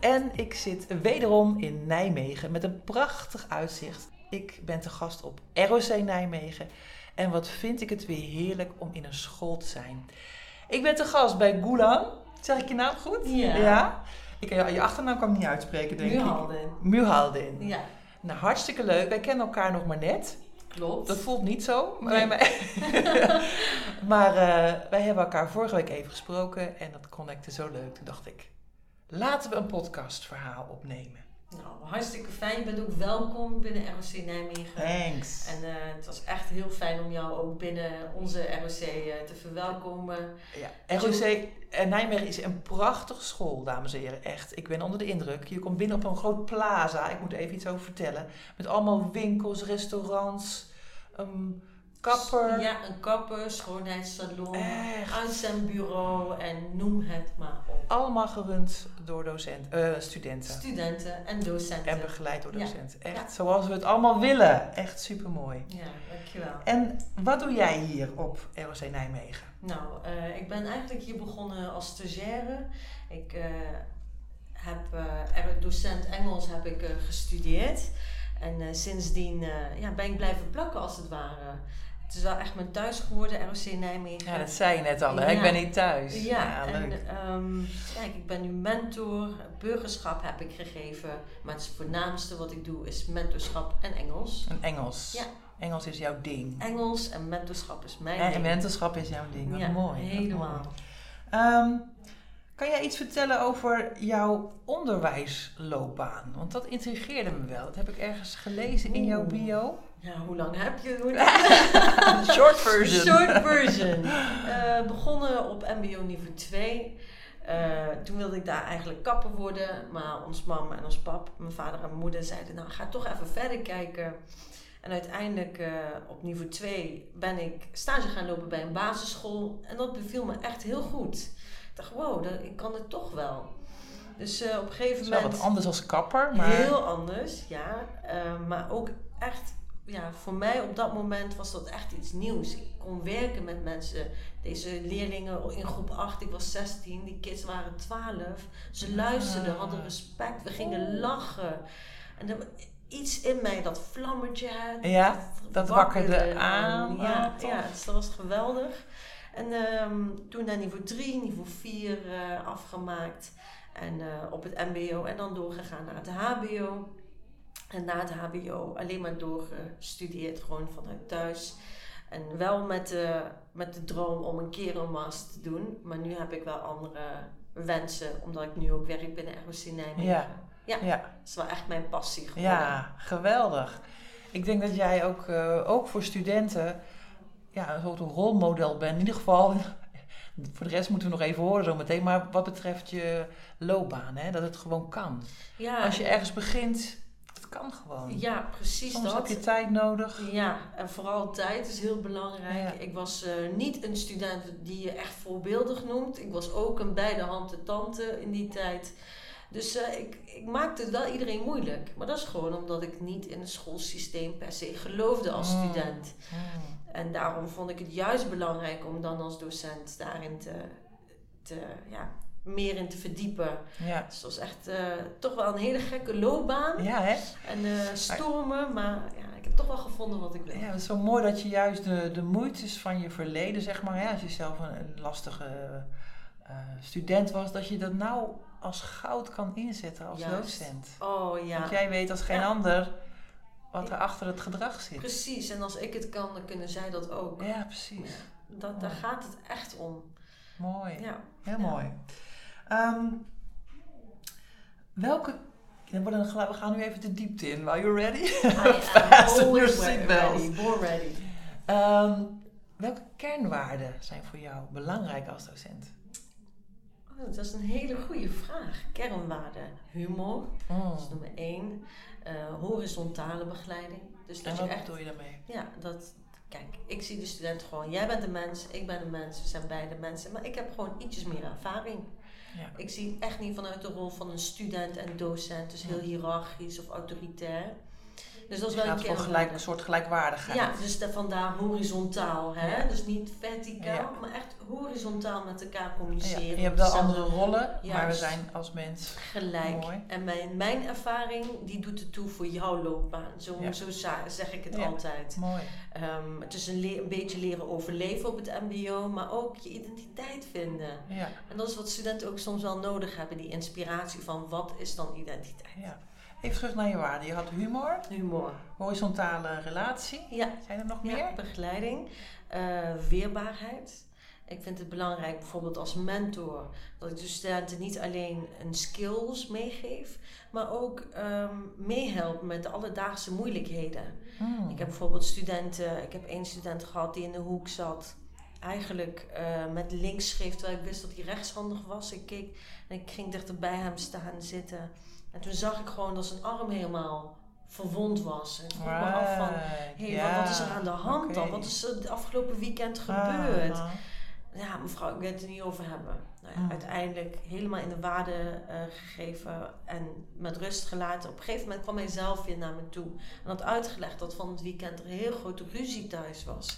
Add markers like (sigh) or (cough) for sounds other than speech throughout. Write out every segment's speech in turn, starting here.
En ik zit wederom in Nijmegen met een prachtig uitzicht. Ik ben te gast op ROC Nijmegen. En wat vind ik het weer heerlijk om in een school te zijn. Ik ben te gast bij Gulan. Zeg ik je naam goed? Ja. Ik, ja, je achternaam kan ik niet uitspreken, denk Muhaldin. ik. Muhaldin. Ja, Nou, hartstikke leuk. Wij kennen elkaar nog maar net. klopt. Dat voelt niet zo. Nee. Maar, maar (laughs) eh, wij hebben elkaar vorige week even gesproken en dat connecte zo leuk. Toen dacht ik, laten we een podcastverhaal opnemen. Nou, hartstikke fijn. Je bent ook welkom binnen ROC Nijmegen. Thanks. En eh, het was echt heel fijn om jou ook binnen onze ROC eh, te verwelkomen. Ja, ROC en Nijmegen is een prachtige school, dames en heren. Echt, ik ben onder de indruk. Je komt binnen op een groot plaza, ik moet er even iets over vertellen. Met allemaal winkels, restaurants, een kapper. Ja, een kapper, schoonheidssalon, uitzendbureau en noem het maar op. Allemaal gerund door docent, eh, studenten. Studenten en docenten. En begeleid door Ja. docenten. Echt Ja. zoals we het allemaal willen. Echt super mooi. Ja, dankjewel. En wat doe jij hier op ROC Nijmegen? Nou, eh, ik ben eigenlijk hier begonnen als stagiaire. Ik eh, heb docent Engels heb ik gestudeerd. En sindsdien ja, ben ik blijven plakken als het ware. Het is wel echt mijn thuis geworden, ROC Nijmegen. Ja, dat zei je net al. Hè? Ik Ja. ben niet thuis. Ja, en ehm, kijk, ik ben nu mentor. Burgerschap heb ik gegeven. Maar het voornaamste wat ik doe is mentorschap en Engels. En Engels. Ja. Engels is jouw ding. Engels en mentorschap is mijn En ding. mentorschap is jouw ding. Wat ja, mooi. helemaal. mooi. Ehm, kan jij iets vertellen over jouw onderwijsloopbaan? Want dat intrigeerde me wel. Dat heb ik ergens gelezen in jouw bio. Ja, hoe lang heb je? Hoe (laughs) Short version. Short version. Eh, begonnen op MBO niveau 2. Eh, toen wilde ik daar eigenlijk kapper worden. Maar ons mam en ons pap, mijn vader en mijn moeder zeiden... Nou, ga toch even verder kijken. En uiteindelijk eh, op niveau 2 ben ik stage gaan lopen bij een basisschool. En dat beviel me echt heel goed. Ik dacht, wow, dat, ik kan het toch wel. Dus op een gegeven is wel moment... wat anders als kapper. Maar... Heel anders, ja. Maar ook echt, ja, voor mij op dat moment was dat echt iets nieuws. Ik kon werken met mensen. Deze leerlingen in groep 8, ik was 16, die kids waren 12. Ze luisterden, Ah. hadden respect, we gingen lachen. En er, iets in mij, dat vlammetje, hè, Ja, dat wakkerde aan. Ja, Ah, ja, dus dat was geweldig. En ehm, toen naar niveau 3, niveau 4 eh, afgemaakt. En eh, op het MBO en dan doorgegaan naar het HBO. En na het HBO alleen maar doorgestudeerd, gewoon vanuit thuis. En wel met de, met de droom om een keer een master te doen. Maar nu heb ik wel andere wensen, omdat ik nu ook werk binnen ROC Nijmegen. Ja. Ja. ja. Dat is wel echt mijn passie geworden. Ja, geweldig. Ik denk dat jij ook, eh, ook voor studenten ja, een soort rolmodel bent. In ieder geval, (laughs) voor de rest moeten we nog even horen zo meteen. Maar wat betreft je loopbaan, hè, dat het gewoon kan. Ja, Als je ergens begint, het kan gewoon. ja precies Soms dat. heb je tijd nodig. Ja, en vooral tijd is heel belangrijk. Ja. Ik was eh, niet een student die je echt voorbeeldig noemt. Ik was ook een beide handen tante in die tijd. Dus eh, ik, ik maakte het wel iedereen moeilijk. Maar dat is gewoon omdat ik niet in het schoolsysteem per se geloofde als Mm. student. Hmm. En daarom vond ik het juist belangrijk om dan als docent daarin te, te, ja, meer in te verdiepen. Ja. Dus het was echt eh, toch wel een hele gekke loopbaan. ja, hè? En eh, stormen, maar ja, ik heb toch wel gevonden wat ik wil. Ja, het is zo mooi dat je juist de, de moeites van je verleden, zeg maar, hè, als je zelf een, een lastige eh, student was, dat je dat nou als goud kan inzetten als Juist. docent. Oh ja. Want jij weet als geen Ja. ander wat er achter het gedrag zit. Precies, en als ik het kan, dan kunnen zij dat ook. Ja, precies. Dat, daar gaat het echt om. Mooi. Ja. Heel mooi. Ehm, welke... we gaan- nu even de diepte in. Are you ready? (laughs) Fasten your ready, ready. Ehm, welke kernwaarden zijn voor jou belangrijk als docent? Oh, dat is een hele goede vraag. Kernwaarde, humor, Mm. dat is nummer één. Eh, horizontale begeleiding. Dus dat En je echt bedoel je daarmee? Ja, dat, kijk, ik zie de student gewoon, jij bent een mens, ik ben een mens, we zijn beide mensen, maar ik heb gewoon ietsjes meer ervaring. Ja. Ik zie echt niet vanuit de rol van een student en docent, dus heel hiërarchisch of autoritair. Dus dat is wel een kernwaarde. gelijk, een soort gelijkwaardigheid. Ja, dus da- vandaar horizontaal, hè? Ja. Dus niet verticaal, Ja. maar echt horizontaal met elkaar Ja, communiceren. Je hebt wel andere rollen, maar we zijn als mens. Gelijk. Mooi. En mijn, mijn ervaring, die doet het toe voor jouw loopbaan. Zo, zo zeg ik het altijd. Mooi. Ehm, het is een, een beetje leren overleven op het MBO, maar ook je identiteit vinden. Ja, En dat is wat studenten ook soms wel nodig hebben: die inspiratie van wat is dan identiteit? ja. Even terug naar je waarden. Je had humor, Humor. horizontale relatie. Ja, Zijn er nog ja meer? begeleiding. Eh, weerbaarheid. Ik vind het belangrijk, bijvoorbeeld als mentor, dat ik de studenten niet alleen een skills meegeef, maar ook ehm, meehelp met de alledaagse moeilijkheden. Mm. Ik heb bijvoorbeeld studenten, ik heb één student gehad die in de hoek zat. Eigenlijk eh, met links schreef terwijl ik wist dat hij rechtshandig was. Ik keek en ik ging dichter bij hem staan zitten. En toen zag ik gewoon dat zijn arm helemaal verwond was. En ik vroeg me af van, hé, wat, wat is er aan de hand dan? Wat is er het afgelopen weekend Ah, gebeurd? ah. Ja, mevrouw, ik wil het er niet over hebben. Nou ja, Mm. Uiteindelijk helemaal in de waarde eh, gegeven en met rust gelaten. Op een gegeven moment kwam hij zelf weer naar me toe. En had uitgelegd dat van het weekend er een heel grote ruzie thuis was.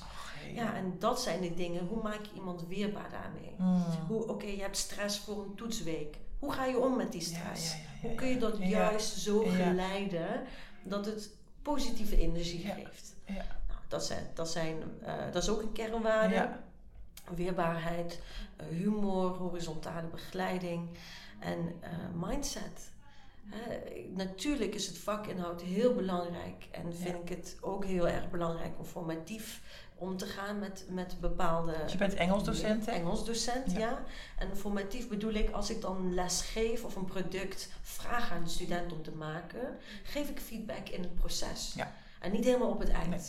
Ja, en dat zijn de dingen. Hoe maak je iemand weerbaar daarmee? Mm. Hoe, oké, je hebt stress voor een toetsweek. Hoe ga je om met die stress? Hoe kun je dat juist zo geleiden dat het positieve energie geeft? Ja. Nou, dat, zijn, dat, zijn, eh, dat is ook een kernwaarde. Ja. Weerbaarheid, eh, humor, horizontale begeleiding en eh, mindset. Natuurlijk is het vakinhoud heel belangrijk en vind ik het ook heel erg belangrijk om formatief om te gaan met, met bepaalde. Dus je bent Engels docent, hè? Engels docent, Ja. ja. En formatief bedoel ik als ik dan les geef of een product vraag aan de student om te maken, geef ik feedback in het proces. Ja. En niet helemaal op het eind. Nee.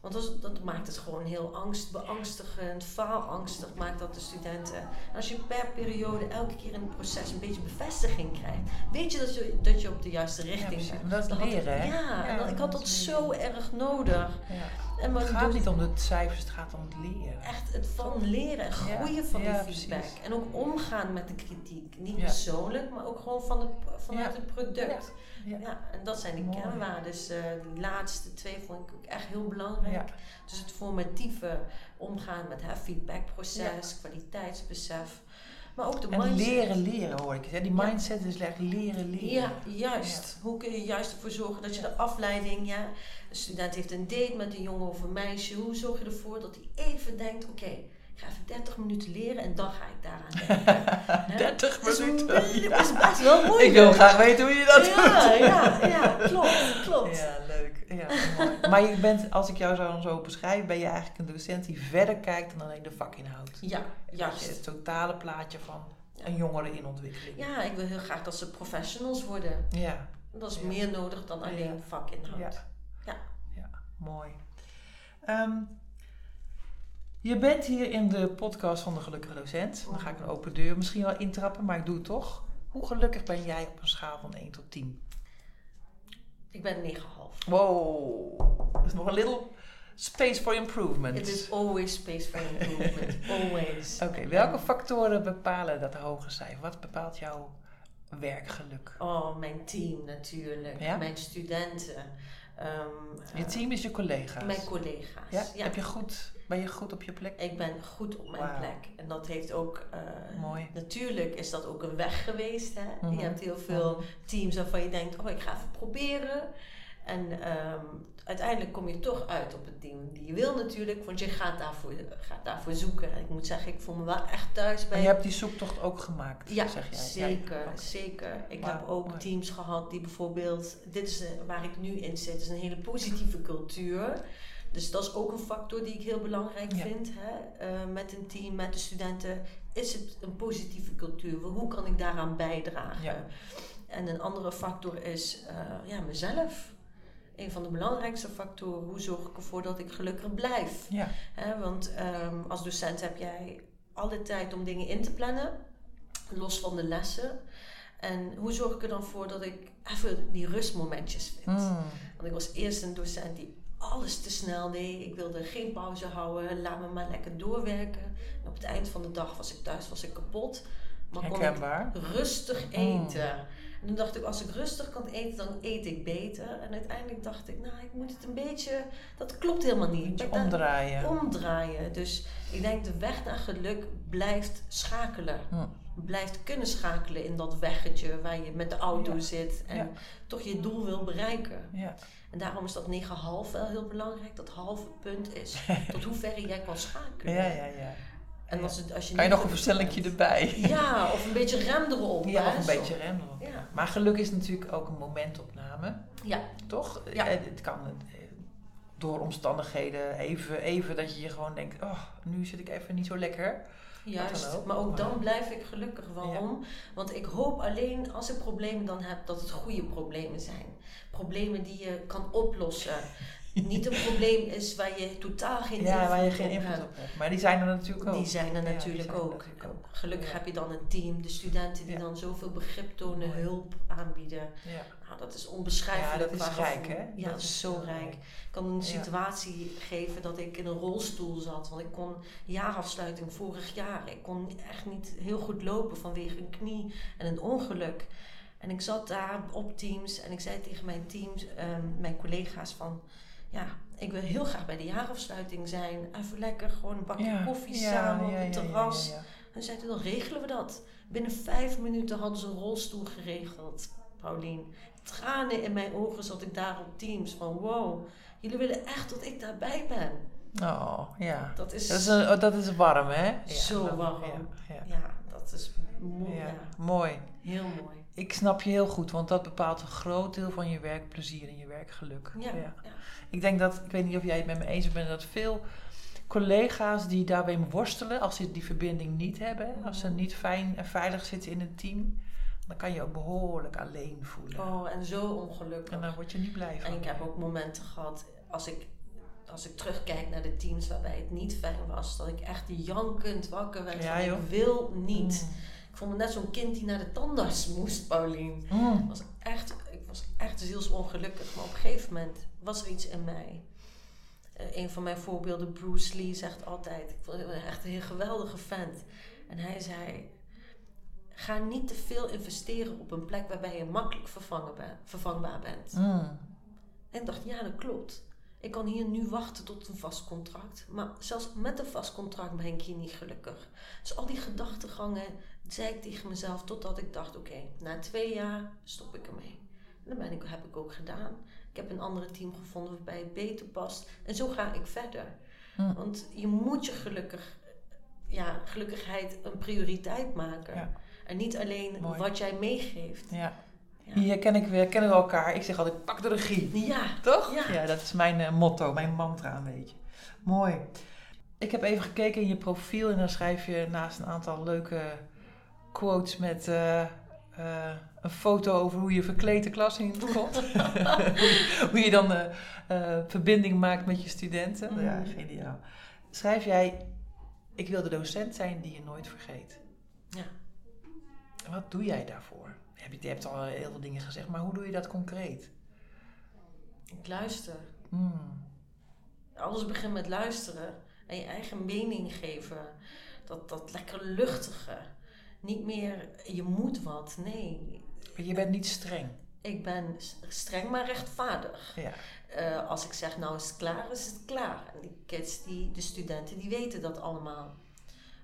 Want dat, dat maakt het gewoon heel angst, beangstigend, faalangstig maakt dat de studenten. En als je per periode elke keer in het proces een beetje bevestiging krijgt, weet je dat je, dat je op de juiste richting bent. Maar dat is Dat leren, hè? Ja, dat- ik had dat zo erg nodig. Ja. En Het gaat niet om de cijfers, het gaat om het leren. echt het van leren en groeien van ja, die feedback. precies. En ook omgaan met de kritiek. Niet Ja. persoonlijk, maar ook gewoon van vanuit het product. Ja. En dat zijn de Mooi. kernwaarden. Dus eh, die laatste twee vond ik ook echt heel belangrijk. Dus het formatieve omgaan met het feedbackproces, kwaliteitsbesef. Maar ook de En mindset. leren leren hoor ik. Hè? Die Ja. mindset is echt leren leren. Ja, juist. Hoe kun je juist ervoor zorgen dat je de afleiding, ja, een student heeft een date met een jongen of een meisje. Hoe zorg je ervoor dat hij even denkt, oké, ik ga even 30 minuten leren en dan ga ik daaraan denken. (laughs) Hè? 30 Dat is, minuten. Ja. dat is best wel moeilijk. Ik wil graag weten hoe je dat ja, doet. ja, ja, klopt, klopt. Ja, leuk. Ja, mooi. Maar je bent, als ik jou zo, zo beschrijf, ben je eigenlijk een docent die verder kijkt dan alleen de vakinhoud. Ja, juist. Het totale plaatje van een jongere in ontwikkeling. Ja, ik wil heel graag dat ze professionals worden. Ja, Dat is Ja. meer nodig dan alleen vakinhoud. Ja. Ja. ja mooi. Ehm, je bent hier in de podcast van de Gelukkige Docent. Dan ga ik een open deur misschien wel intrappen, maar ik doe het toch. Hoe gelukkig ben jij op een schaal van 1 tot 10? Ik ben 9,5. Wow, dat is nog een little space for improvement. It is always space for improvement. (laughs) always. Oké, welke factoren bepalen dat hoge cijfer? Wat bepaalt jouw werkgeluk? Oh, mijn team natuurlijk. Ja? Mijn studenten. ehm, Je eh, team is je collega's. Mijn collega's. ja? Ja. Heb je goed, ben je goed op je plek? Ik ben goed op mijn plek. En dat heeft ook... eh, Mooi. Natuurlijk is dat ook een weg geweest. Hè? Mhm. Je hebt heel veel teams waarvan je denkt... Oh, ik ga even proberen. En ehm, uiteindelijk kom je toch uit op het team die je wil natuurlijk. Want je gaat daarvoor, gaat daarvoor zoeken. En ik moet zeggen, ik voel me wel echt thuis bij... En je hebt die zoektocht ook gemaakt, Ja, zeg jij? zeker, Ja, zeker. Ik heb ook mooi. teams gehad die bijvoorbeeld, dit is eh, waar ik nu in zit, is een hele positieve cultuur. Dus dat is ook een factor die ik heel belangrijk Ja. vind. Hè? Eh, met een team, met de studenten, is het een positieve cultuur? Hoe kan ik daaraan bijdragen? Ja. En een andere factor is eh, ja, mezelf. Een van de belangrijkste factoren, hoe zorg ik ervoor dat ik gelukkig blijf? Ja, Hè, want ehm, als docent heb jij alle tijd om dingen in te plannen. los van de lessen. En hoe zorg ik er dan voor dat ik even die rustmomentjes vind? Mm. Want ik was eerst een docent die alles te snel deed. Ik wilde geen pauze houden. Laat me maar lekker doorwerken. En op het eind van de dag was ik thuis, was ik kapot. Maar kon ik rustig eten. En toen dacht ik, als ik rustig kan eten, dan eet ik beter. En uiteindelijk dacht ik, nou, ik moet het een beetje... Dat klopt helemaal niet. Omdraaien. omdraaien. Dus ik denk de weg naar geluk blijft schakelen. Hm. Blijft kunnen schakelen in dat weggetje waar je met de auto Ja. zit en Ja. toch je doel wil bereiken. Ja. En daarom is dat 9,5 wel heel belangrijk. Dat halve punt is (laughs) tot hoe ver jij kan schakelen. Ja, ja, ja. En als, het, als je Kan je nog een versnellingje erbij? (laughs) Ja, of een beetje rem erop. Ja, of een beetje remmen. Ja. Maar geluk is natuurlijk ook een momentopname, Ja, toch? Ja. Eh, Het kan eh, door omstandigheden even, even dat je je gewoon denkt, oh, nu zit ik even niet zo lekker. juist. ook. Maar ook Maar- dan blijf ik gelukkig. Waarom? Want ik hoop alleen als ik problemen dan heb, dat het goede problemen zijn. Problemen die je kan oplossen. Niet een probleem is waar je totaal geen Ja, waar je invloed geen invloed op hebt. Maar die zijn er natuurlijk ook. Die zijn er Ja, natuurlijk er ook. natuurlijk ook. Gelukkig Ja. heb je dan een team, de studenten die dan zoveel begrip tonen, hulp aanbieden. Ja. Nou, dat is onbeschrijfelijk. Ja, dat is rijk, hè? Ja, Dat is zo heel rijk. Ik kan een situatie geven dat ik in een rolstoel zat. Want ik kon jaarafsluiting vorig jaar. Ik kon echt niet heel goed lopen vanwege een knie en een ongeluk. En ik zat daar op Teams en ik zei tegen mijn teams, ehm, mijn collega's van... Ja, ik wil heel graag bij de jaarafsluiting zijn. Even lekker gewoon een bakje Ja, koffie ja, samen op het terras. En zeiden dan regelen we dat. Binnen vijf minuten hadden ze een rolstoel geregeld, Paulien. Tranen in mijn ogen zat ik daar op Teams van wow, jullie willen echt dat ik daarbij ben. Oh, ja. Dat is, Dat is, een- oh, dat is warm, hè? Zo dat- warm. Ja, dat is mooi. Ja, Ja. mooi. heel mooi. Ik snap je heel goed, want dat bepaalt een groot deel van je werkplezier en je werkgeluk. Ja, ja. Ik denk dat, ik weet niet of jij het met me eens bent, dat veel collega's die daarbij worstelen, als ze die verbinding niet hebben, als ze niet fijn en veilig zitten in een team, dan kan je ook behoorlijk alleen voelen. Oh, en zo ongelukkig. En daar word je niet blij van. En ik heb ook momenten gehad, als ik, als ik terugkijk naar de teams waarbij het niet fijn was, dat ik echt jankend wakker werd. Ja, van, ik wil niet. Mm. Ik vond me net zo'n kind die naar de tandarts moest, Paulien. Mm. Was was echt zielsongelukkig. Maar op een gegeven moment was er iets in mij. Eh, een van mijn voorbeelden, Bruce Lee, zegt altijd... Ik vond hem echt een heel geweldige vent. En hij zei... Ga niet te veel investeren op een plek waarbij je makkelijk vervangen ben, vervangbaar bent. Mm. En ik dacht, ja, dat klopt. Ik kan hier nu wachten tot een vast contract. Maar zelfs met een vast contract ben ik hier niet gelukkig. Dus al die gedachtegangen zei ik tegen mezelf totdat ik dacht, oké, na twee jaar stop ik ermee. En dat ben ik, heb ik ook gedaan. Ik heb een andere team gevonden waarbij het beter past. En zo ga ik verder. Hm. Want je moet je gelukkig, ja, gelukkigheid een prioriteit maken. Ja. En niet alleen Mooi. wat jij meegeeft. Ja. Ja. Hier ken ik weer, kennen we elkaar. Ik zeg altijd, pak de regie. Ja, Toch? Ja. dat is mijn eh, motto, mijn mantra een beetje. Mooi. Ik heb even gekeken in je profiel en dan schrijf je naast een aantal leuke quotes met eh, eh, een foto over hoe je verkleed de klas in (laughs) komt. hoe, (laughs) je, hoe je dan eh, eh, verbinding maakt met je studenten. Ja, geniaal. Schrijf jij, ik wil de docent zijn die je nooit vergeet. Ja. Wat doe jij daarvoor? Je hebt, je hebt al heel veel dingen gezegd, maar hoe doe je dat concreet? ik luister. Hmm. Alles begint met luisteren en je eigen mening geven. Dat, dat lekker luchtige. Niet meer je moet wat. Nee, je bent niet streng. ik ben streng maar rechtvaardig. Ja. Eh, als ik zeg nou is het klaar, is het klaar. En die kids, die, de studenten, die weten dat allemaal.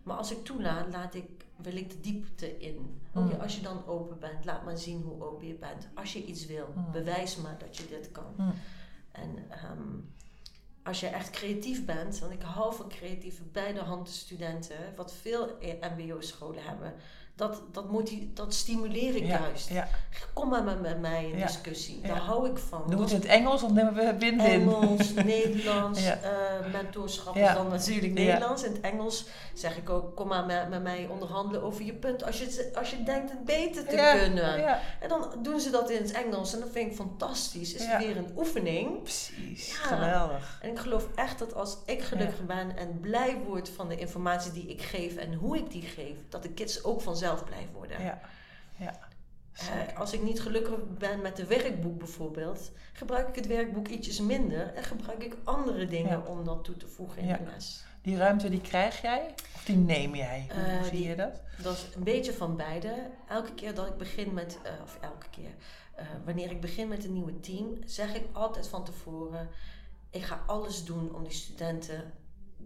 Maar als ik toelaat, laat ik, wil ik de diepte in. Mm. als je dan open bent, laat maar zien hoe open je bent. Als je iets wil, Mm. bewijs maar dat je dit kan. Mm. En ehm, als je echt creatief bent, want ik hou van creatieve beide handen studenten, wat veel MBO-scholen hebben, dat, dat, motiv- dat stimuleer ik ja. juist. Ja. Kom maar met, met mij in discussie, daar hou ik van. Dat het in het Engels of nemen we win-win? Engels, (laughs) Nederlands, Ja. eh, mentorschap Ja. is dan natuurlijk. Nederlands. In het Engels zeg ik ook, kom maar met, met mij onderhandelen over je punt als je, het- als je denkt het beter te kunnen. En dan doen ze dat in het Engels en dat vind ik fantastisch. Is weer een oefening. precies. Geweldig. En ik geloof echt dat als ik gelukkig ben en blij word van de informatie die ik geef en hoe ik die geef, dat de kids ook vanzelf mezelf blijf worden. Ja. ja. Uh, als ik niet gelukkig ben met een werkboek bijvoorbeeld, gebruik ik het werkboek ietsjes minder en gebruik ik andere dingen om dat toe te voegen in ja. de les. Die ruimte die krijg jij of die neem jij? Hoe, uh, zie je dat? Dat is een beetje van beide. Elke keer dat ik begin met, uh, of elke keer, wanneer ik begin met een nieuwe team, zeg ik altijd van tevoren: ik ga alles doen om die studenten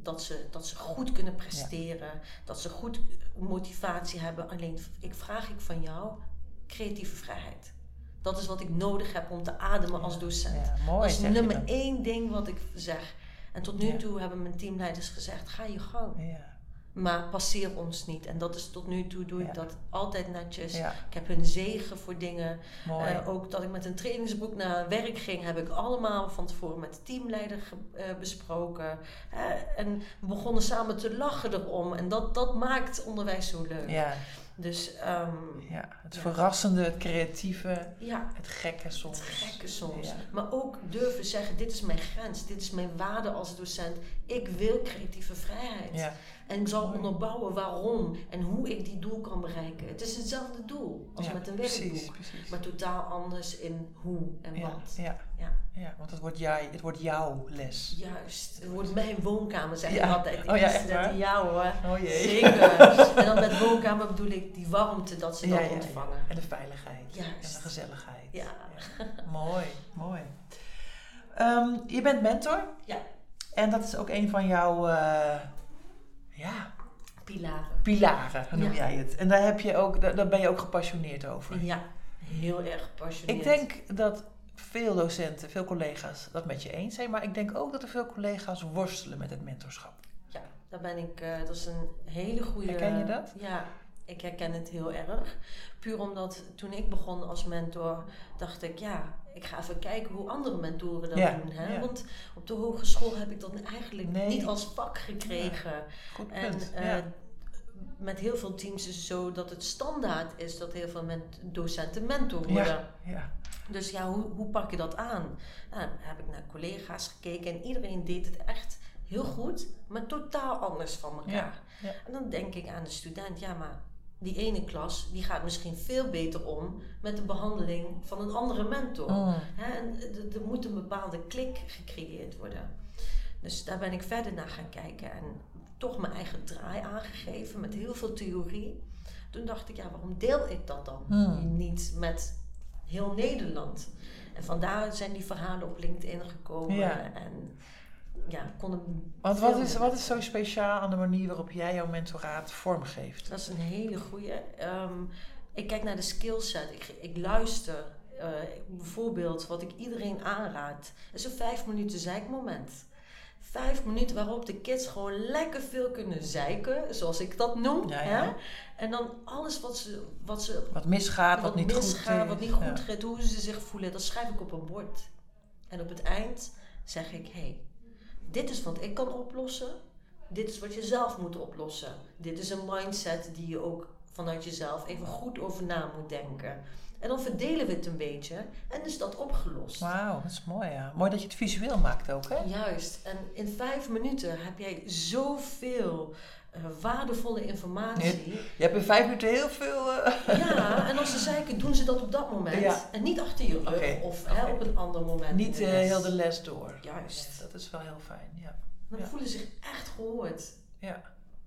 dat ze, dat ze goed kunnen presteren, ja. dat ze goed motivatie hebben. Alleen ik vraag ik van jou creatieve vrijheid. Dat is wat ik nodig heb om te ademen als docent. Ja, mooi, dat is nummer één ding wat ik zeg. En tot nu toe hebben mijn teamleiders gezegd: ga je gang. Maar passeer ons niet. En dat is tot nu toe doe ik Ja. dat altijd netjes. Ja. Ik heb hun zegen voor dingen. Eh, ook dat ik met een trainingsboek naar werk ging, heb ik allemaal van tevoren met de teamleider eh, besproken. Eh, en we begonnen samen te lachen erom. En dat, dat maakt onderwijs zo leuk. ja, Dus ehm, ja, het Ja. verrassende, het creatieve, ja, het gekke soms. het gekke soms. Ja. Maar ook durven zeggen, dit is mijn grens. Dit is mijn waarde als docent. Ik wil creatieve vrijheid. En ik zal onderbouwen waarom en hoe ik die doel kan bereiken. Het is hetzelfde doel als met een werkboek. Precies, precies. Maar totaal anders in hoe en ja, wat. ja, Ja. ja, want het wordt, jij, het wordt jouw les. Juist. Het wordt mijn woonkamer, zeg ik Ja. altijd. Oh ja, echt? Ja hoor. Oh jee. Zeker. (laughs) en dan met woonkamer bedoel ik die warmte dat ze Ja, dat ontvangen. En de veiligheid. Juist. En de gezelligheid. Ja. Mooi, mooi. Ehm, je bent mentor. Ja. En dat is ook een van jouw eh, ja, Pilaren. pilaren, noem Ja. jij het. En daar, heb je ook, daar, daar ben je ook gepassioneerd over. Ja. Heel erg gepassioneerd. Ik denk dat veel docenten, veel collega's dat met je eens zijn. Maar ik denk ook dat er veel collega's worstelen met het mentorschap. Ja, daar ben ik. eh, dat is een hele goede. Herken je dat? Ja, ik herken het heel erg. Puur omdat toen ik begon als mentor, dacht ik, ja, ik ga even kijken hoe andere mentoren dat Ja, doen. Hè? ja. Want op de hogeschool heb ik dat eigenlijk Nee. niet als vak gekregen. Goed En punt. eh, ja. Met heel veel teams is het zo dat het standaard is dat heel veel men- docenten mentor worden. Ja, ja. Dus ja, hoe, hoe pak je dat aan? Nou, heb ik naar collega's gekeken en iedereen deed het echt heel goed, maar totaal anders van elkaar. Ja. En dan denk ik aan de student, ja, maar die ene klas die gaat misschien veel beter om met de behandeling van een andere mentor. Hè, en er- er moet een bepaalde klik gecreëerd worden. Dus daar ben ik verder naar gaan kijken en toch mijn eigen draai aangegeven met heel veel theorie. Toen dacht ik, ja, waarom deel ik dat dan Hmm. niet met heel Nederland? En vandaar zijn die verhalen op LinkedIn gekomen. Ja. En ja, konden. Want wat is, wat is zo speciaal aan de manier waarop jij jouw mentoraat vormgeeft? Dat is een hele goeie. Ehm, ik kijk naar de skillset. Ik, ik luister. Eh, bijvoorbeeld, wat ik iedereen aanraad, is een vijf minuten zeikmoment. Vijf minuten waarop de kids gewoon lekker veel kunnen zeiken, zoals ik dat noem. Ja, Hè? ja. En dan alles wat ze, wat ze Wat misgaat, wat, wat niet misgaat, goed wat niet goed Ja. gaat, hoe ze zich voelen, dat schrijf ik op een bord. En op het eind zeg ik: hey, dit is wat ik kan oplossen. Dit is wat je zelf moet oplossen. Dit is een mindset die je ook vanuit jezelf even goed over na moet denken. En dan verdelen we het een beetje en is dat opgelost. Wauw, dat is mooi ja. Mooi dat je het visueel maakt ook hè? Juist. En in vijf minuten heb jij zoveel eh, waardevolle informatie. Je hebt in vijf minuten heel veel... eh, Ja, en als ze zeiken, doen ze dat op dat moment. Ja. En niet achter je rug of hè, op een ander moment. niet eh, heel de les door. Juist. Dat is wel heel fijn, ja. Dan Ja. voelen ze zich echt gehoord. ja.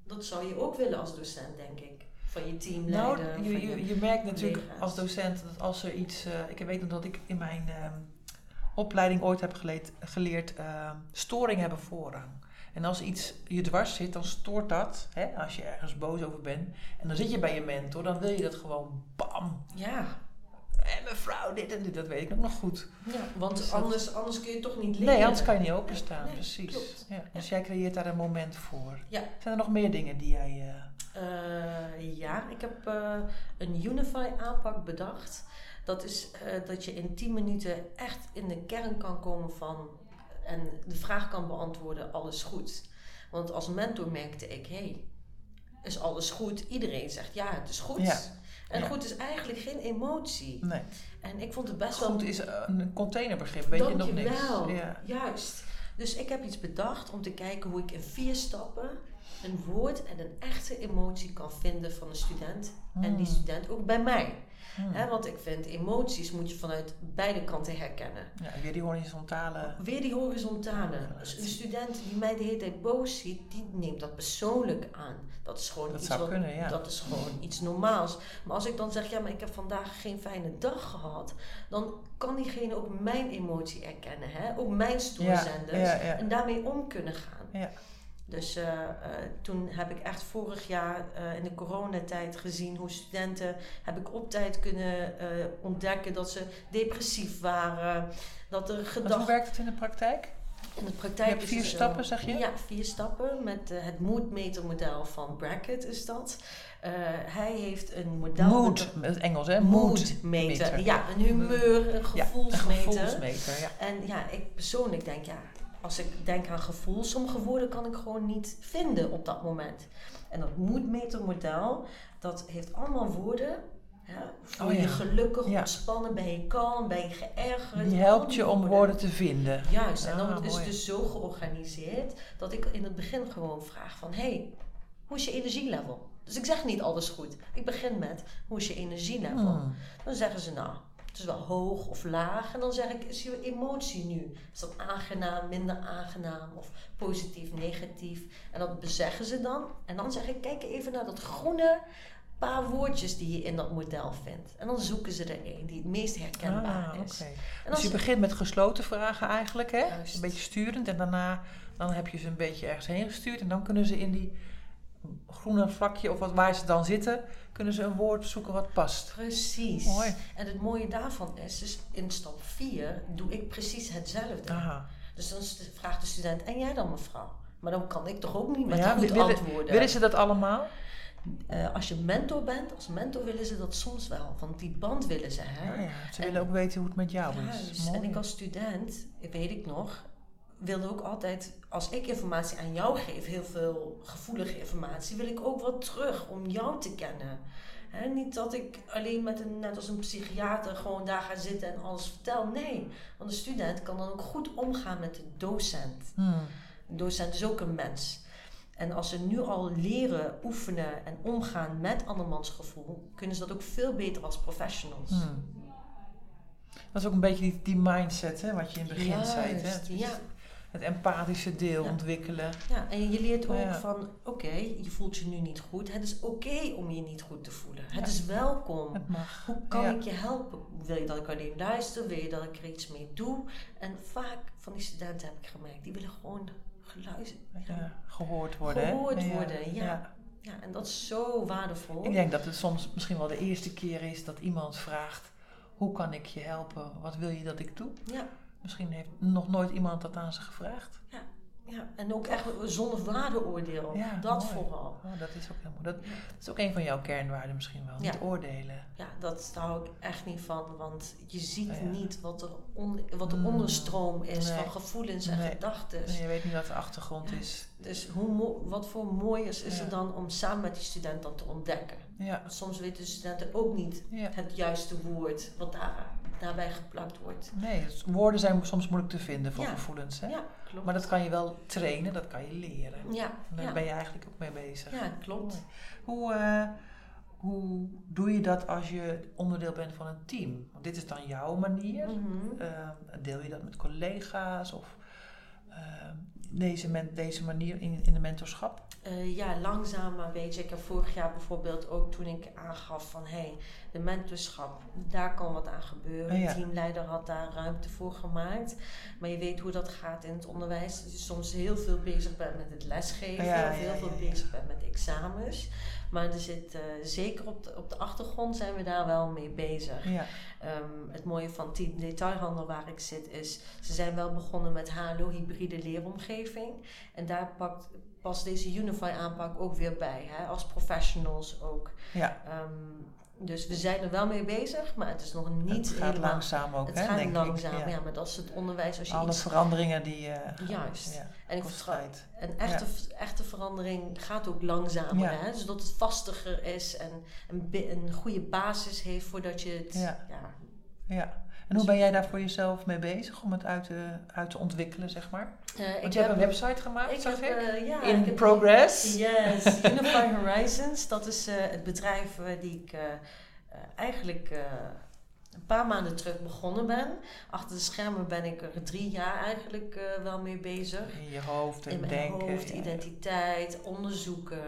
Dat zou je ook willen als docent, denk ik. Van je Nou, teamleider. je, van je, je merkt natuurlijk als docent dat als er iets... eh, ik weet nog dat ik in mijn ehm, opleiding ooit heb geleerd, geleerd ehm, storing hebben voorrang. En als iets je dwars zit, dan stoort dat. Hè, als je ergens boos over bent. En dan zit je bij je mentor, dan wil je dat gewoon bam. Ja, En mevrouw, dit en dit, dat weet ik ook nog goed. ja want Dus anders, anders kun je toch niet leren. Nee, anders kan je niet openstaan, Nee, precies. Ja, dus jij creëert daar een moment voor. Ja. Zijn er nog meer dingen die jij... eh, Eh, ja, ik heb eh, een Unify aanpak bedacht. Dat is dat je in 10 minuten echt in de kern kan komen van en de vraag kan beantwoorden: alles goed. Want als mentor merkte ik: hé, hey, is alles goed? Iedereen zegt ja, het is goed. Ja. En Ja. goed is eigenlijk geen emotie. nee. En ik vond het best wel Goed is een containerbegrip, weet je nog niks. Dankjewel. Ja. Juist. Dus ik heb iets bedacht om te kijken hoe ik in vier stappen een woord en een echte emotie kan vinden van een student. En die Hmm. student ook bij mij. Hè, want ik vind emoties moet je vanuit beide kanten herkennen. Ja, weer die horizontale. Weer die horizontale. Een student die mij de hele tijd boos ziet, die neemt dat persoonlijk aan. Dat is gewoon, Dat iets, wat- kunnen, ja. dat is gewoon iets normaals. Maar als ik dan zeg, ja, maar ik heb vandaag geen fijne dag gehad, dan kan diegene ook mijn emotie erkennen. Hè? Ook mijn stoorzenders. En daarmee om kunnen gaan. Ja. Dus eh, eh, toen heb ik echt vorig jaar eh, in de coronatijd gezien hoe studenten heb ik op tijd kunnen ontdekken dat ze depressief waren. Dat er Want gedachten. hoe werkt het in de praktijk? In de praktijk Je hebt is vier het stappen, zeg je? Ja, vier stappen. Met het moodmetermodel van Brackett is dat. Hij heeft een model... Mood, het Engels hè? moodmeter. Ja, een humeur, een Ja, een gevoelsmeter. gevoelsmeter, ja. En ja, ik persoonlijk denk, ja, als ik denk aan gevoel, sommige woorden kan ik gewoon niet vinden op dat moment. En dat moodmetermodel, dat heeft allemaal woorden. Ja, voel Oh je gelukkig, Ja. ontspannen, ben je kalm, ben je geërgerd. Die helpt je om woorden te vinden. Juist, en dan Ah, is het dus zo georganiseerd dat ik in het begin gewoon vraag van... hey, hoe is je energielevel? Dus ik zeg niet alles goed. Ik begin met, hoe is je energielevel? Hmm. Dan zeggen ze, nou, het is wel hoog of laag. En dan zeg ik, is je emotie nu? Is dat aangenaam, minder aangenaam of positief, negatief? En dat bezeggen ze dan. En dan zeg ik, kijk even naar dat groene paar woordjes die je in dat model vindt. En dan zoeken ze er een die het meest herkenbaar Ah, is. En Dus je begint met gesloten vragen eigenlijk, hè? Juist. Een beetje sturend en daarna dan heb je ze een beetje ergens heen gestuurd en dan kunnen ze in die groene vlakje of wat waar ze dan zitten, kunnen ze een woord zoeken wat past. Precies. Mooi. En het mooie daarvan is, dus in stap 4 doe ik precies hetzelfde. Aha. Dus dan vraagt de student, en jij dan mevrouw? Maar dan kan ik toch ook niet met Ja, goed willen- antwoorden. Willen ze dat allemaal? Eh, als je mentor bent, als mentor willen ze dat soms wel. Want die band willen ze, hè? Ja, ja. Ze En- willen ook weten hoe het met jou is. Juist. Mooi. En ik als student, weet ik nog, wilde ook altijd, als ik informatie aan jou geef, heel veel gevoelige informatie, wil ik ook wat terug om jou te kennen. Niet dat ik alleen met een, net als een psychiater, gewoon daar ga zitten en alles vertel. Nee, want een student kan dan ook goed omgaan met de docent. Hmm. Een docent is ook een mens. En als ze nu al leren, oefenen en omgaan met andermans gevoel, kunnen ze dat ook veel beter als professionals. Hmm. Dat is ook een beetje die, die mindset, hè, wat je in het begin zei. Hè? Ja. Het empathische deel Ja. ontwikkelen. Ja, en je leert ook Ja. van, oké, je voelt je nu niet goed. Het is oké om je niet goed te voelen. Het is welkom. Het mag. Hoe kan ik je helpen? Wil je dat ik alleen luister? Wil je dat ik er iets mee doe? En vaak van die studenten heb ik gemerkt, die willen gewoon geluisterd gehoord worden. Gehoord hè? worden, ja. Ja, en dat is zo waardevol. Ik denk dat het soms misschien wel de eerste keer is dat iemand vraagt: hoe kan ik je helpen? Wat wil je dat ik doe? Ja, Misschien heeft nog nooit iemand dat aan ze gevraagd. ja, en ook echt zonder waardeoordeel. Ja, dat mooi. vooral. Oh, dat is ook heel mooi. Dat, dat is ook een van jouw kernwaarden misschien wel. Ja. Niet oordelen. Ja, dat daar hou ik echt niet van, want je ziet Ja, ja. niet wat, er on, wat de Mm. onderstroom is Nee. van gevoelens en Nee. gedachten. En je weet niet wat de achtergrond Ja. is. Dus hoe wat voor mooiers is Ja. er dan om samen met die student dan te ontdekken? Ja. Soms weten de studenten ook niet ja. het juiste woord wat daar, daarbij geplakt wordt. Nee, dus woorden zijn soms moeilijk te vinden voor Ja. gevoelens. Hè? Ja, klopt. Maar dat kan je wel trainen, dat kan je leren. ja, En daar ben je eigenlijk ook mee bezig. ja, klopt. Hoe, eh, hoe doe je dat als je onderdeel bent van een team? Want dit is dan jouw manier. Mhm. Eh, deel je dat met collega's of eh, deze, men, deze manier in, in de mentorschap? Eh, ja, langzaam maar weet je. Ik heb vorig jaar bijvoorbeeld ook toen ik aangaf van hé, hey, de mentorschap, daar kan wat aan gebeuren. Oh ja. De teamleider had daar ruimte voor gemaakt. Maar je weet hoe dat gaat in het onderwijs. Dat je soms heel veel bezig bent met het lesgeven Ja, of heel ja, veel bezig bent met examens. Maar er zit eh, zeker op de, op de achtergrond zijn we daar wel mee bezig. Ja, Ehm, het mooie van Team Detailhandel waar ik zit is, ze zijn wel begonnen met HLO hybride leeromgeving. En daar pakt, past deze Unify aanpak ook weer bij, hè, als professionals ook. ja. Ehm, dus we zijn er wel mee bezig, maar het is nog niet het gaat helemaal... langzaam ook, het hè, gaat denk langzaam, ik. ja. maar dat is het onderwijs als je Alle iets... veranderingen die... eh, Juist. Ja, En ik vertrouw, een echte, echte verandering gaat ook langzamer, hè? zodat het vastiger is en een, een goede basis heeft voordat je het... Ja Ja. En hoe ben jij daar voor jezelf mee bezig om het uit te, uit te ontwikkelen, zeg maar? Eh, Want ik je hebt een website gemaakt, ik zag heb, ik? eh, ja, In ik heb- progress. Yes, (laughs) Unify Horizons. Dat is eh, het bedrijf die ik eigenlijk een paar maanden terug begonnen ben. Achter de schermen ben ik er drie jaar eigenlijk wel mee bezig. In je hoofd en In mijn denken. hoofd, identiteit, onderzoeken.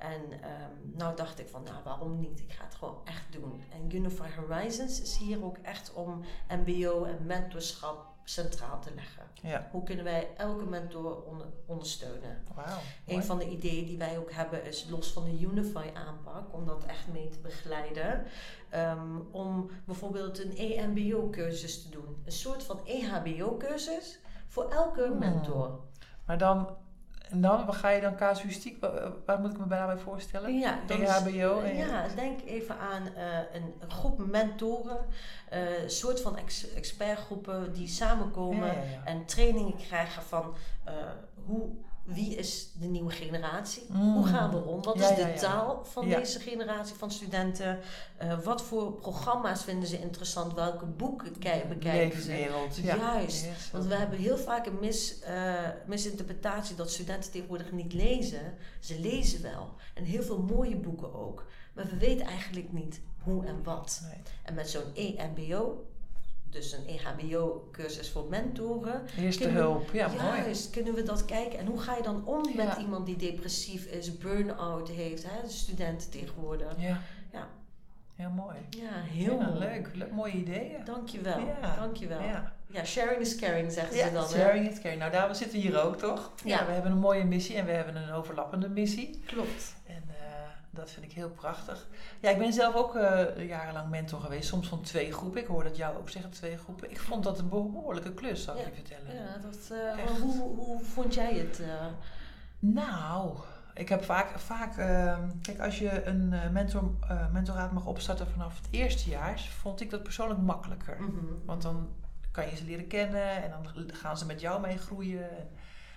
En ehm, nou dacht ik van, nou waarom niet? Ik ga het gewoon echt doen. En Unify Horizons is hier ook echt om MBO en mentorschap centraal te leggen. Ja, Hoe kunnen wij elke mentor onder- ondersteunen? wauw. Een mooi. van de ideeën die wij ook hebben is los van de Unify aanpak, om dat echt mee te begeleiden. ehm, om bijvoorbeeld een EMBO-cursus te doen. Een soort van EHBO-cursus voor elke Hmm. mentor. Maar dan, en dan, wat ga je dan casuïstiek, waar, waar moet ik me daarbij voorstellen? Ja, EHBO? en- Ja, denk even aan eh, een, groep mentoren, eh, een soort van ex- expertgroepen die samenkomen Ja, ja, ja. en trainingen krijgen van eh, hoe, wie is de nieuwe generatie? Mm. Hoe gaan we om? Wat Ja, is de ja, taal van deze generatie van studenten? Eh, wat voor programma's vinden ze interessant? Welke boeken bekijken ze? Leefwereld. Ja. Juist. Want we hebben heel vaak een mis, eh, misinterpretatie dat studenten tegenwoordig niet lezen. Ze lezen wel. En heel veel mooie boeken ook. Maar we weten eigenlijk niet hoe en wat. Nee. En met zo'n EMBO, dus een EHBO-cursus voor mentoren. Eerste Kunnen we- hulp, ja, mooi. Juist, kunnen we dat kijken. En hoe ga je dan om met iemand die depressief is, burn-out heeft, hè? de studenten tegenwoordig. Ja. Ja. Heel mooi. Ja, heel Ja, mooi. leuk. Le- mooie ideeën. Dankjewel, Ja. dankjewel. Ja. Ja. sharing is caring, zeggen ze dan. hè? sharing is caring. Nou, daar we zitten hier ook, toch? Ja. we hebben een mooie missie en we hebben een overlappende missie. Klopt. Dat vind ik heel prachtig. Ja, ik ben zelf ook eh, jarenlang mentor geweest. Soms van twee groepen. Ik hoor dat jou ook zeggen twee groepen. Ik vond dat een behoorlijke klus, zal ik Ja. je vertellen. Ja, dat, eh, hoe, hoe vond jij het? eh? Nou, ik heb vaak, vaak ehm, kijk, als je een mentor, mentoraat mag opstarten vanaf het eerste jaar, vond ik dat persoonlijk makkelijker. Mhm. Want dan kan je ze leren kennen en dan gaan ze met jou mee groeien. En,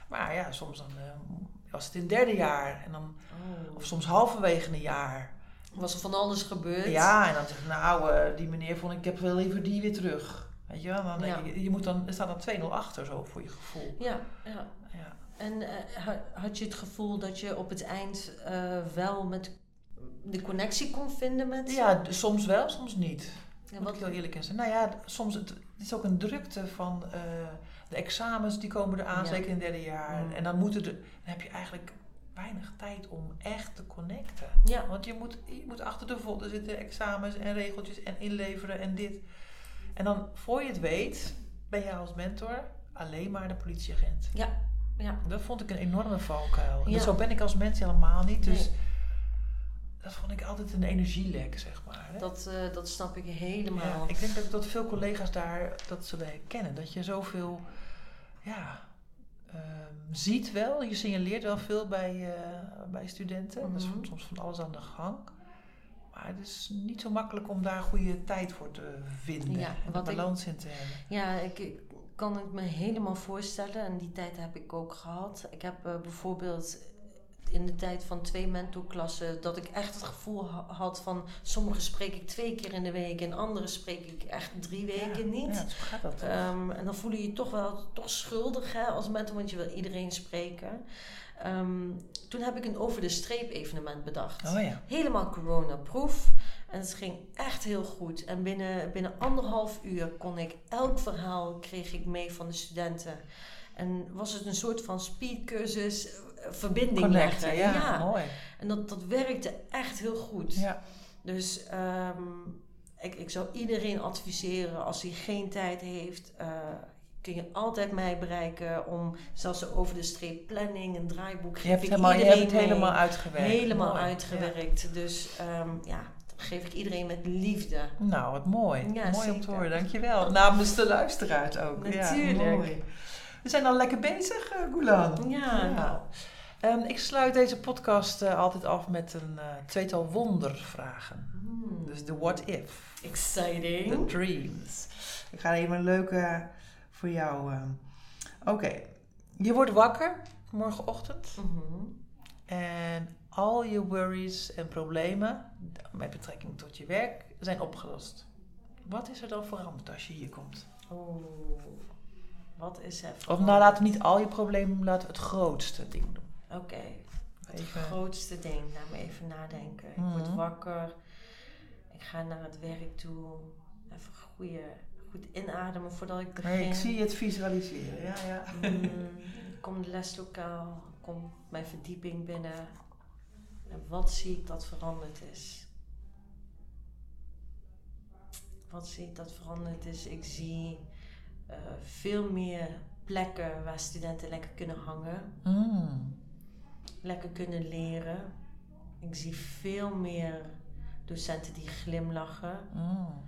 maar ja, soms dan was het in het derde jaar en dan, Oh. of soms halverwege een jaar. Was er van alles gebeurd? Ja, en dan zeg ik, nou, eh, die meneer vond ik, ik heb wel liever die weer terug. Weet je wel, dan denk Ja. je, je moet dan, er staat dan 2-0 achter zo voor je gevoel. Ja, ja. Ja. En eh, ha- had je het gevoel dat je op het eind eh, wel met de connectie kon vinden met ja, soms wel, soms niet. Ja, Moet wat, ik heel eerlijk in zijn. Nou ja, soms het, het is ook een drukte van de examens die komen eraan, Ja. zeker in het derde jaar. Mm. En dan, moeten de, dan heb je eigenlijk weinig tijd om echt te connecten. ja, Want je moet, je moet achter de folder zitten, examens en regeltjes en inleveren en dit. En dan, voor je het weet, ben je als mentor alleen maar de politieagent. ja, ja. Dat vond ik een enorme valkuil. Zo ben ik als mens helemaal niet. Dus Nee. dat vond ik altijd een energielek, zeg maar. Hè? Dat, eh, dat snap ik helemaal. Ja, ik denk dat, dat veel collega's daar dat zullen herkennen. Dat je zoveel ja, ehm, ziet wel, je signaleert wel veel bij, eh, bij studenten. Er is Mhm. soms van alles aan de gang. Maar het is niet zo makkelijk om daar goede tijd voor te vinden Ja, en de wat balans in te hebben. Ja, ik, ik kan het me helemaal voorstellen. En die tijd heb ik ook gehad. Ik heb eh, bijvoorbeeld in de tijd van twee mentorklassen... dat ik echt het gevoel ha- had van... sommige spreek ik twee keer in de week... en andere spreek ik echt drie weken niet. Ja, zo gaat dat. Ehm, en dan voel je je toch wel toch schuldig hè, als mentor, want je wil iedereen spreken. Ehm, toen heb ik een over de streep evenement bedacht. oh ja. Helemaal corona-proof. En het ging echt heel goed. En binnen, binnen anderhalf uur kon ik elk verhaal kreeg ik mee van de studenten. En was het een soort van speedcursus, verbinding Connecten, leggen. ja, mooi. En dat, dat werkte echt heel goed. Ja. Dus ehm, ik, ik zou iedereen adviseren, als hij geen tijd heeft, eh, kun je altijd mij bereiken om zelfs over de streep planning, een draaiboek. Je hebt, ik helemaal, je hebt het mee. helemaal uitgewerkt. Helemaal Mooi. uitgewerkt. Dus ehm, ja, dat geef ik iedereen met liefde. Ja. Nou, wat mooi. Ja, mooi om te horen, dankjewel. Namens de luisteraars ook. Ja, Natuurlijk. mooi. We zijn al lekker bezig, eh Gulan. Ja, nou. Ehm, ik sluit deze podcast eh, altijd af met een eh, tweetal wondervragen. Hmm, Dus de what if, the exciting. dreams. Ik ga even een leuke voor jou. ehm. Oké, je wordt wakker morgenochtend Mhm. en al je worries en problemen met betrekking tot je werk zijn opgelost. Wat is er dan veranderd als je hier komt? Oeh, wat is er? Of nou, laten we niet al je problemen, laten we het grootste ding doen. Oké, het Even- grootste ding. Laat me even nadenken. Ik word Mhm. wakker. Ik ga naar het werk toe. Even goed inademen voordat ik begin. Nee, ik zie het visualiseren. Ja, ja. Mm, ik kom het leslokaal, ik kom mijn verdieping binnen. En wat zie ik dat veranderd is? Wat zie ik dat veranderd is? Ik zie eh, veel meer plekken waar studenten lekker kunnen hangen, Mm. Lekker kunnen leren. Ik zie veel meer docenten die glimlachen. Mm.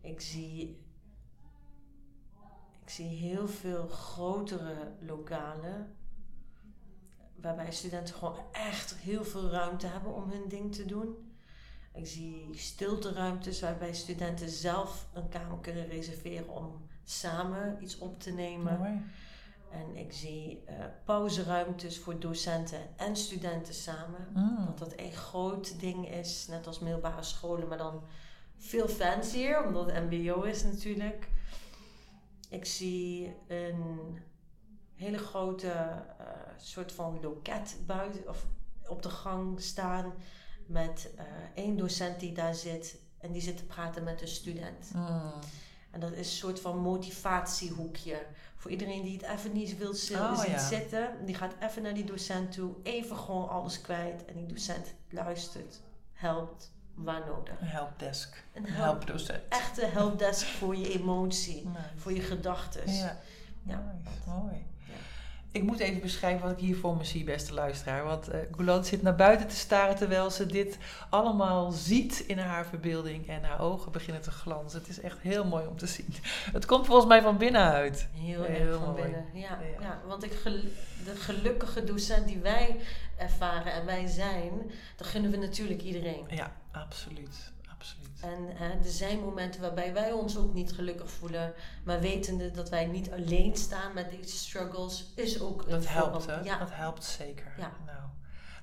Ik zie, ik zie heel veel grotere lokalen. Waarbij studenten gewoon echt heel veel ruimte hebben om hun ding te doen. Ik zie stilteruimtes waarbij studenten zelf een kamer kunnen reserveren om samen iets op te nemen. Mooi. En ik zie eh pauzeruimtes voor docenten en studenten samen. Mm. Dat dat een groot ding is, net als middelbare scholen, maar dan veel fancier, omdat het MBO is natuurlijk. Ik zie een hele grote eh, soort van loket buiten of op de gang staan met eh, één docent die daar zit en die zit te praten met een student. Mm. En dat is een soort van motivatiehoekje. Voor iedereen die het even niet wil Oh, ziet ja. zitten, die gaat even naar die docent toe, even gewoon alles kwijt. En die docent luistert, helpt, waar nodig. Een helpdesk. Een Een help, helpdocent. echte helpdesk voor je emotie, (laughs) Nice. voor je gedachten. Ja. Ja. Nice, mooi. Ik moet even beschrijven wat ik hier voor me zie, beste luisteraar. Want Goulant zit naar buiten te staren terwijl ze dit allemaal ziet in haar verbeelding. En haar ogen beginnen te glanzen. Het is echt heel mooi om te zien. Het komt volgens mij van binnenuit. Heel, Heel erg van mooi. binnen. Ja, Ja. ja. want ik gel- de gelukkige docent die wij ervaren en wij zijn, dat gunnen we natuurlijk iedereen. Ja, absoluut. En hè, er zijn momenten waarbij wij ons ook niet gelukkig voelen. Maar wetende dat wij niet alleen staan met deze struggles, is ook een Dat helpt, hè? Ja, Dat helpt zeker. Ja. Nou,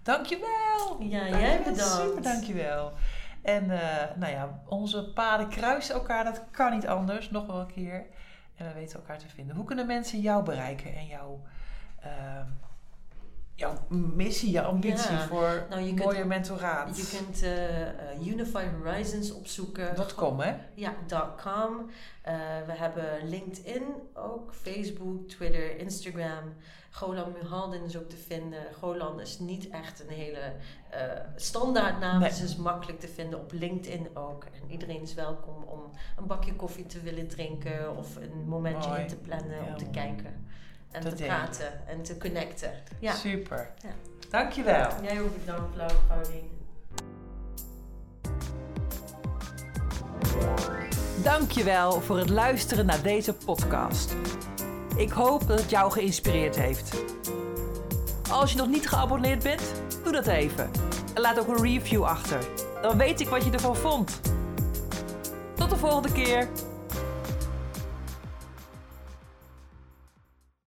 dankjewel. ja jij bedankt. Super, dankjewel. En eh, nou ja, onze paden kruisen elkaar, dat kan niet anders. Nog wel een keer. En we weten elkaar te vinden. Hoe kunnen mensen jou bereiken en jouw, ehm, jouw missie, jouw ambitie Ja, voor nou, je kunt- mentoraat? Je kunt eh eh, Unify Horizons opzoeken. Kom, hè? Ja, .com. Eh, we hebben LinkedIn ook, Facebook, Twitter, Instagram. Golan Muhalden is ook te vinden. Golan is niet echt een hele eh standaardnaam. Nee. Dus is makkelijk te vinden op LinkedIn ook. En iedereen is welkom om een bakje koffie te willen drinken of een momentje Mooi. in te plannen om te mooi. kijken. En Te praten en te connecten. Ja. Super. Ja. Dankjewel. Jij ook bedankt, Paulien. Dankjewel voor het luisteren naar deze podcast. Ik hoop dat het jou geïnspireerd heeft. Als je nog niet geabonneerd bent, doe dat even. En laat ook een review achter. Dan weet ik wat je ervan vond. Tot de volgende keer.